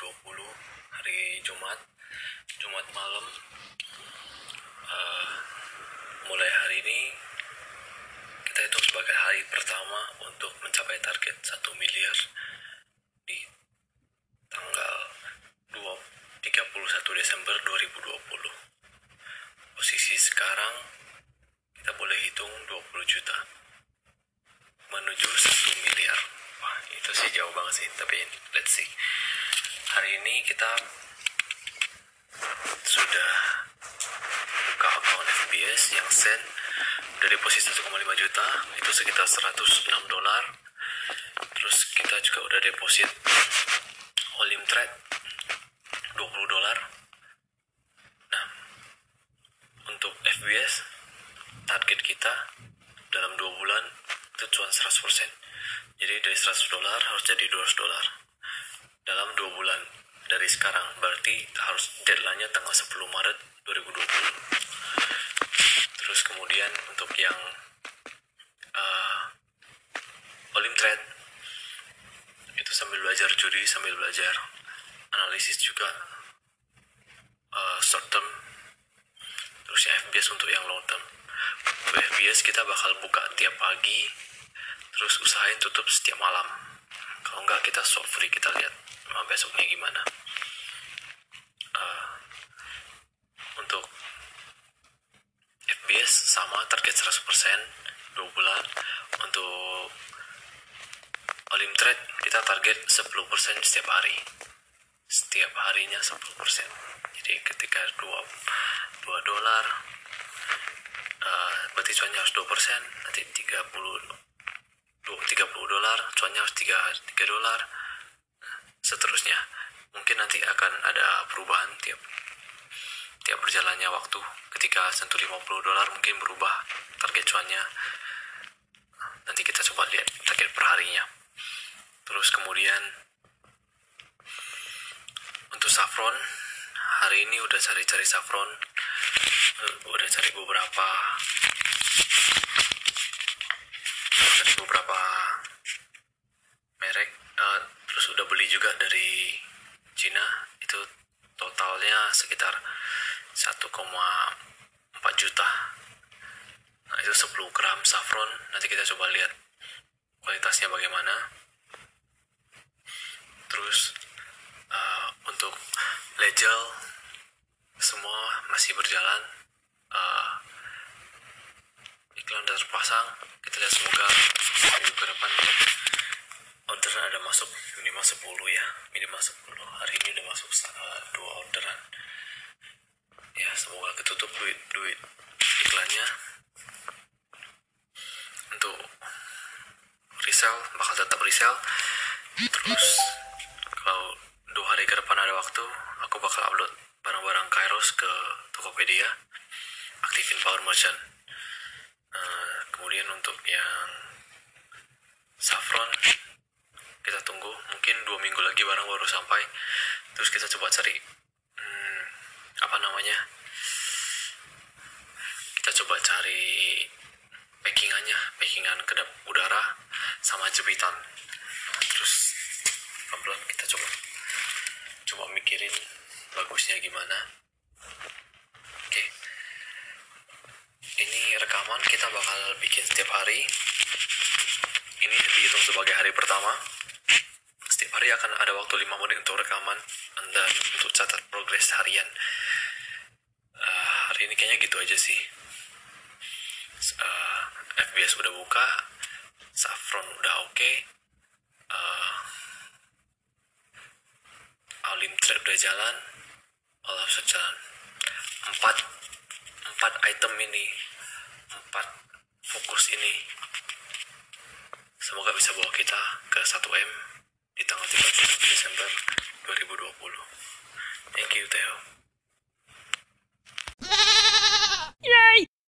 2020 hari Jumat Jumat malam uh, mulai hari ini kita hitung sebagai hari pertama untuk mencapai target 1 miliar di tanggal 2, 31 Desember 2020 posisi sekarang kita boleh hitung 20 juta menuju 1 miliar. Wah itu sih jauh banget sih tapi let's see. Hari ini kita sudah buka akun FBS yang send dari deposit 1,5 juta itu sekitar 106 dolar. Terus kita juga udah deposit Olim Trade 20 dolar. Nah untuk FBS target kita dalam 2 bulan itu cuan 100% jadi dari 100 dolar harus jadi 200 dolar dalam 2 bulan. Dari sekarang berarti harus deadline-nya tanggal 10 Maret 2020 terus kemudian untuk yang uh, Olim Trade itu sambil belajar judi sambil belajar analisis juga uh, short term. Terus yang FBS untuk yang long term. Untuk FBS kita bakal buka tiap pagi terus usahain tutup setiap malam. Kalau enggak kita swap free kita lihat besoknya gimana? FBS sama target 100% 2 bulan. Untuk Olim Trade kita target 10% setiap hari. Setiap harinya 10% jadi ketika 2, 2 dolar uh, berarti cuannya harus 2% nanti 30 30 dolar cuannya harus 3, 3 dolar seterusnya. Mungkin nanti akan ada perubahan tiap tiap berjalannya waktu. Ketika sentuh 50 dolar mungkin berubah target cuannya. Nanti kita coba lihat target per harinya terus kemudian untuk saffron hari ini udah cari-cari saffron. Udah cari beberapa cari beberapa merek uh, terus udah beli juga dari Cina itu totalnya sekitar 1,4 juta. Nah itu 10 gram saffron. Nanti kita coba lihat kualitasnya bagaimana. Terus uh, untuk legel semua masih berjalan. Uh, iklan sudah terpasang kita lihat semoga ke depan orderan ada masuk minimal 10 ya. Minimal 10 hari ini udah masuk dua orderan. Ya semoga ketutup duit duit iklannya. Untuk resell bakal tetap resell. Terus kalau dua hari ke depan ada waktu aku bakal upload barang-barang Kairos ke Tokopedia. Aktifin Power Merchant. Uh, kemudian untuk yang saffron kita tunggu mungkin dua minggu lagi barang baru sampai. Terus kita coba cari apa namanya? Kita coba cari packingannya packingan kedap udara sama jepitan. Terus pelan kita coba coba mikirin bagusnya gimana. Oke. Ini rekaman kita bakal bikin setiap hari. Ini dihitung sebagai hari pertama hari akan ada waktu 5 menit untuk rekaman dan untuk catat progres harian. Hari ini kayaknya gitu aja sih. Uh, eh, FBS udah buka Saffron udah oke okay. uh, Alim Trade udah jalan Olaf sejalan empat empat item ini empat fokus ini semoga bisa bawa kita ke 1M thank you